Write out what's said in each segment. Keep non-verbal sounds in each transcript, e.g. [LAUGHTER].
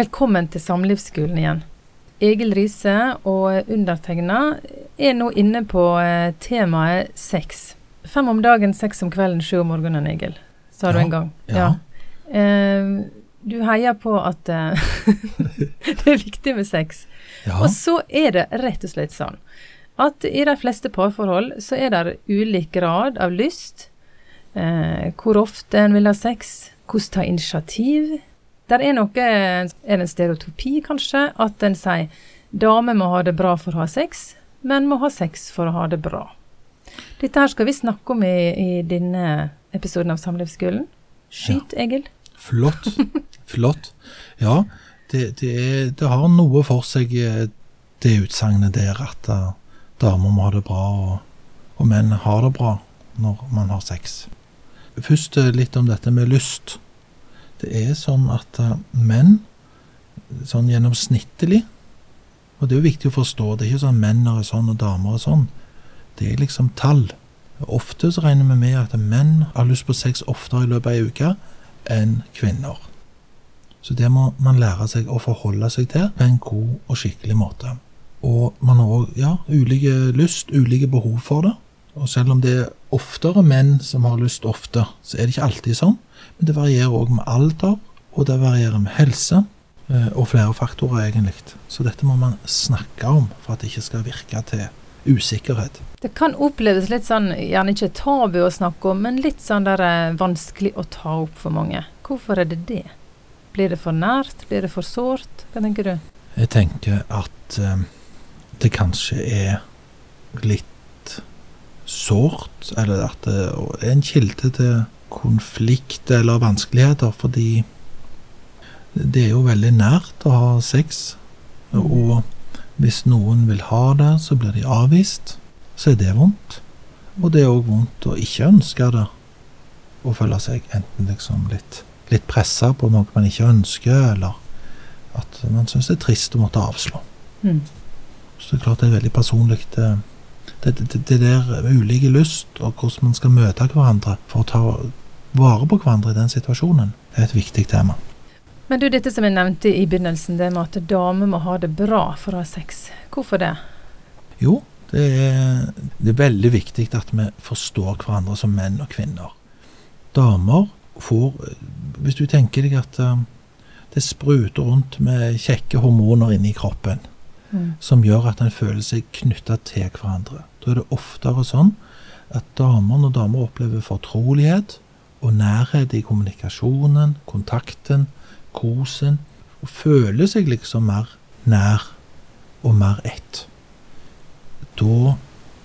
Velkommen til Samlivsskolen igjen. Egil Riise og undertegna er nå inne på eh, temaet sex. Fem om dagen, seks om kvelden, sju om morgenen, Egil, sa du Ja, en gang. ja. Eh, du heier på at eh, [LAUGHS] det er viktig med sex. Ja, Og så er det rett og slett sånn at i de fleste parforhold så er det ulik grad av lyst. Eh, hvor ofte en vil ha sex, hvordan ta initiativ. Der er noe Er det en stereotopi, kanskje, at en sier damer må ha det bra for å ha sex, men må ha sex for å ha det bra. Dette her skal vi snakke om i, i denne episoden av Samlivsskolen. Skyt, Egil. flott. [LAUGHS] Flott. Ja, det, det, er, det har noe for seg, eh, det utsagnet der at eh, damer må ha det bra, og, og menn har det bra når man har sex. Først eh, litt om dette med lyst. Det er sånn at eh, menn, sånn gjennomsnittlig Og det er jo viktig å forstå, det er ikke sånn menn er sånn og damer er sånn. Det er liksom tall. Ofte så regner vi med at menn har lyst på sex oftere i løpet av ei uke enn kvinner. Så det må man lære seg å forholde seg til på en god og skikkelig måte. Og man har òg ja, ulike lyst, ulike behov for det. Og selv om det er oftere menn som har lyst ofte, så er det ikke alltid sånn. Men det varierer òg med alder, og det varierer med helse, eh, og flere faktorer egentlig. Så dette må man snakke om for at det ikke skal virke til usikkerhet. Det kan oppleves litt sånn, gjerne ikke tabu å snakke om, men litt sånn der eh, vanskelig å ta opp for mange. Hvorfor er det det? Blir det for nært? Blir det for sårt? Hva tenker du? Jeg tenker at eh, det kanskje er litt sårt, eller at det er en kilde til konflikt eller vanskeligheter, fordi det er jo veldig nært å ha sex, og hvis noen vil ha det, så blir de avvist, så er det vondt. Og det er òg vondt å ikke ønske det, Å føle seg enten liksom litt, litt pressa på noe man ikke ønsker, eller at man syns det er trist å måtte avslå. Mm. Så det er klart det er veldig personlig. Det, det, det, det der med ulike lyst, og hvordan man skal møte hverandre for å ta vare på hverandre i den situasjonen, det er et viktig tema. Men du, dette som jeg nevnte i begynnelsen, det med at damer må ha det bra for å ha sex. Hvorfor det? Jo, det er, det er veldig viktig at vi forstår hverandre som menn og kvinner. Damer får Hvis du tenker deg at eh, det spruter rundt med kjekke hormoner inni kroppen, Mm. som gjør at en føler seg knytta til hverandre. Da er det oftere sånn at damer, når damer opplever fortrolighet og nærhet i kommunikasjonen, kontakten, kosen, og føler seg liksom mer nær og mer ett, da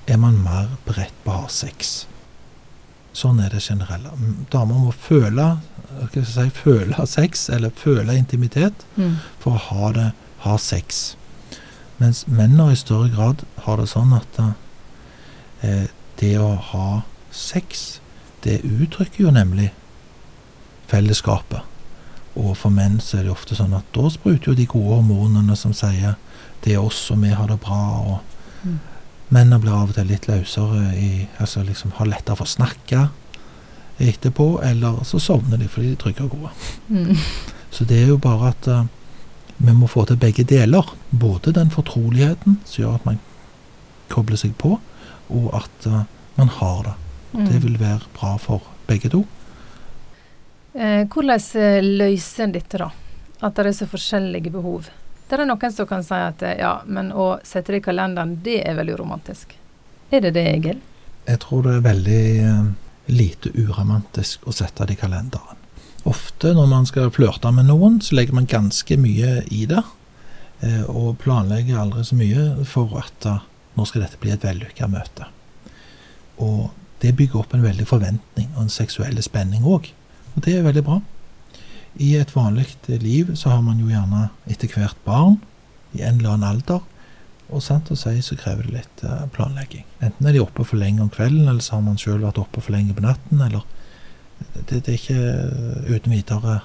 er man mer beredt på å ha sex. Sånn er det generelle. Damer må føle, hva skal jeg si, føle sex, eller føle intimitet, Mm. for å ha, det, ha sex. Mens menn i større grad har det sånn at det å ha sex, det uttrykker jo nemlig fellesskapet. Og for menn så er det ofte sånn at da spruter jo de gode hormonene som sier det er oss, og vi har det bra. og Mm. Mennene blir av og til litt løsere i Altså liksom har lettere for å snakke etterpå, eller så sovner de fordi de er trygge og gode. Mm. Så det er jo bare at uh, vi må få til begge deler. Både den fortroligheten som gjør at man kobler seg på, og at eh, man har det. Mm. Det vil være bra for begge to. Eh, hvordan eh, løser en dette, da? At det er så forskjellige behov. Det er noen som kan si at ja, men å sette det i kalenderen, det er veldig romantisk. Er det det, Egil? Jeg tror det er veldig lite uromantisk å sette det i kalenderen. Ofte når man skal flørte med noen, så legger man ganske mye i det. Og planlegger aldri så mye for at nå skal dette bli et vellykka møte. Og det bygger opp en veldig forventning og en seksuell spenning òg. Og det er veldig bra. I et vanlig liv så har man jo gjerne etter hvert barn i en eller annen alder. Og sant å si så krever det litt eh, planlegging. Enten er de oppe for lenge om kvelden, eller så har man sjøl vært oppe for lenge på natten, eller det, det er ikke eh, uten videre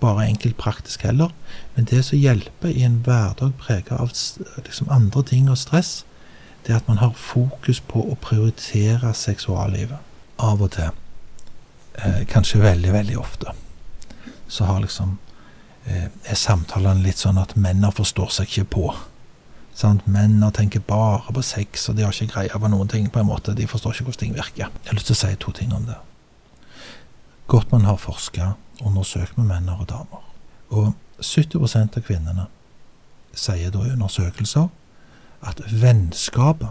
bare enkelt praktisk heller. Men det som hjelper i en hverdag prega av liksom andre ting og stress, det er at man har fokus på å prioritere seksuallivet. Av og til. Eh, kanskje veldig, veldig ofte. Så har liksom eh, er samtalene litt sånn at mennene forstår seg ikke på. Sant? Mennene tenker bare på sex, og de har ikke greie på noen ting. på en måte. De forstår ikke hvordan ting virker. Jeg har lyst til å si to ting om det. Godt man har forska, undersøkt med menn og damer. Og 70% av kvinnene sier da i undersøkelser at vennskapet,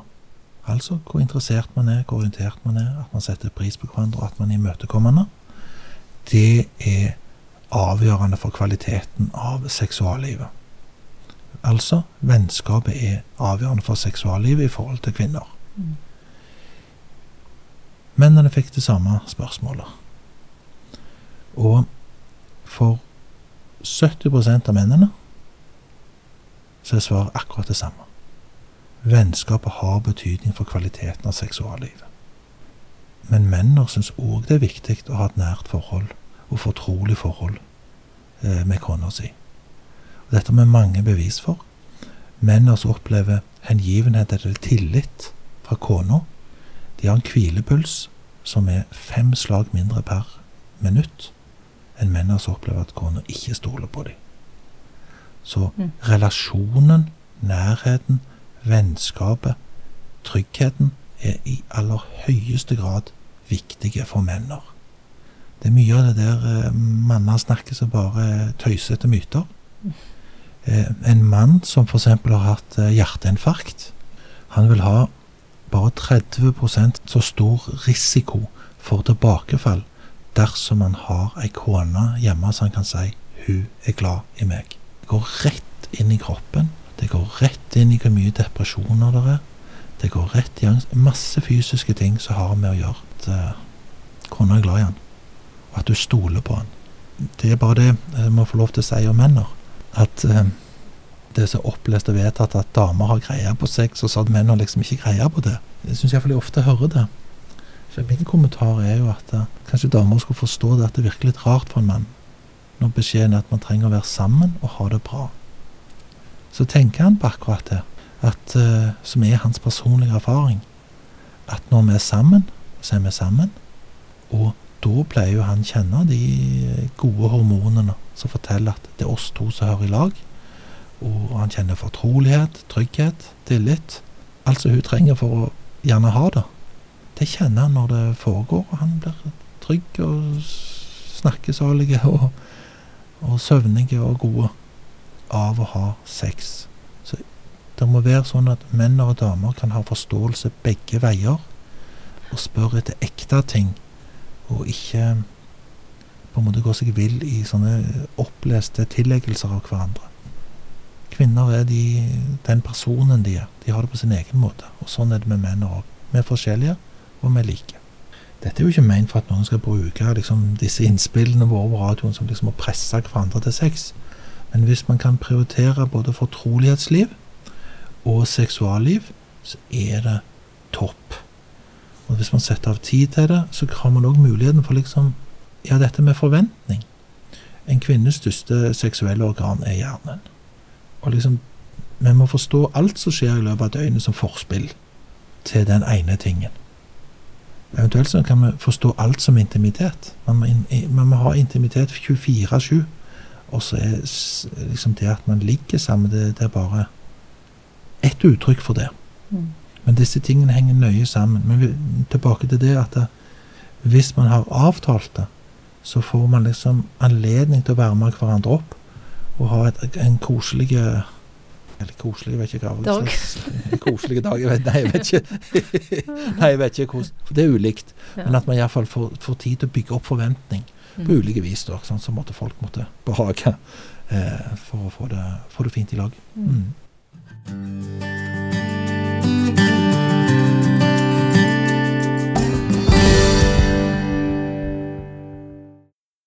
altså hvor interessert man er, hvor orientert man er, at man setter pris på hverandre, at man er imøtekommende, det er avgjørende for kvaliteten av seksuallivet. Altså, vennskapet er avgjørende for seksuallivet i forhold til kvinner. Mm. Mennene fikk det samme spørsmålet. Og for 70 av mennene så er svaret akkurat det samme. Vennskapet har betydning for kvaliteten av seksuallivet. Men mennene syns òg det er viktig å ha et nært forhold og fortrolig forhold eh, med kona si. Dette har vi mange bevis for. Mennene som opplever hengivenhet eller tillit fra kona, de har en hvilepuls som er fem slag mindre per minutt enn menn som opplever at kona ikke stoler på dem. Så mm. relasjonen, nærheten, vennskapet, tryggheten er i aller høyeste grad viktige for menner. Det er mye av det der eh, manner snakker som bare tøysete myter. Eh, en mann som f.eks. har hatt eh, hjerteinfarkt, han vil ha bare 30 så stor risiko for tilbakefall dersom han har ei kone hjemme så han kan si 'hun er glad i meg'. Det går rett inn i kroppen. Det går rett inn i hvor mye depresjoner det er. Det går rett i angst. Masse fysiske ting som har med å gjøre at uh, kona er glad i han, og at du stoler på han. Det er bare det jeg må få lov til å si om menner at eh, det er så opplest og vedtatt at damer har greie på sex, og så at menn har liksom ikke greie på det. Jeg syns iallfall jeg ofte hører det. Så min kommentar er jo at uh, kanskje damer skulle forstå det at det virker litt rart for en mann når beskjeden er at man trenger å være sammen og ha det bra. Så tenker han på akkurat det, at, uh, som er hans personlige erfaring, at når vi er sammen, så er vi sammen. Og da pleier jo han kjenne de gode hormonene som forteller at det er oss to som hører i lag. Og han kjenner fortrolighet, trygghet, tillit. Alt som hun trenger for å gjerne ha det. Det kjenner han når det foregår, og han blir trygg og snakkesalige [LAUGHS] og, og søvnige og gode av å ha sex. Så det må være sånn at menn og damer kan ha forståelse begge veier, og spørre etter ekte ting, og ikke på en måte gå seg vill i sånne oppleste tilleggelser av hverandre. Kvinner er de, den personen de er. De har det på sin egen måte. Og sånn er det med menn òg. Vi er forskjellige, og vi liker. like. Dette er jo ikke ment for at noen skal bruke liksom, disse innspillene våre over radioen som liksom å presse hverandre til sex. Men hvis man kan prioritere både fortrolighetsliv og seksualliv, så er det topp. Og hvis man setter av tid til det, så har man òg muligheten for liksom ja, dette med forventning. En kvinnes største seksuelle organ er hjernen. Og liksom, Vi må forstå alt som skjer i løpet av døgnet som forspill til den ene tingen. Eventuelt så kan vi forstå alt som intimitet. Man må, in, man må ha intimitet 24-7. Og så er liksom det at man ligger sammen, det, det er bare ett uttrykk for det. Mm. Men disse tingene henger nøye sammen. Men vi, tilbake til det at det, hvis man har avtalt det, så får man liksom anledning til å varme hverandre opp og ha et, en koselig eller koselig, jeg vet ikke hva dag. [LAUGHS] Koselige dager, nei, jeg vet ikke. [LAUGHS] nei, jeg vet ikke hvordan Det er ulikt. Ja. Men at man iallfall får, får tid til å bygge opp forventning mm. på ulike vis, da, sånn som måtte folk måtte behage eh, for å få det, få det, fint i lag. Mm. mm.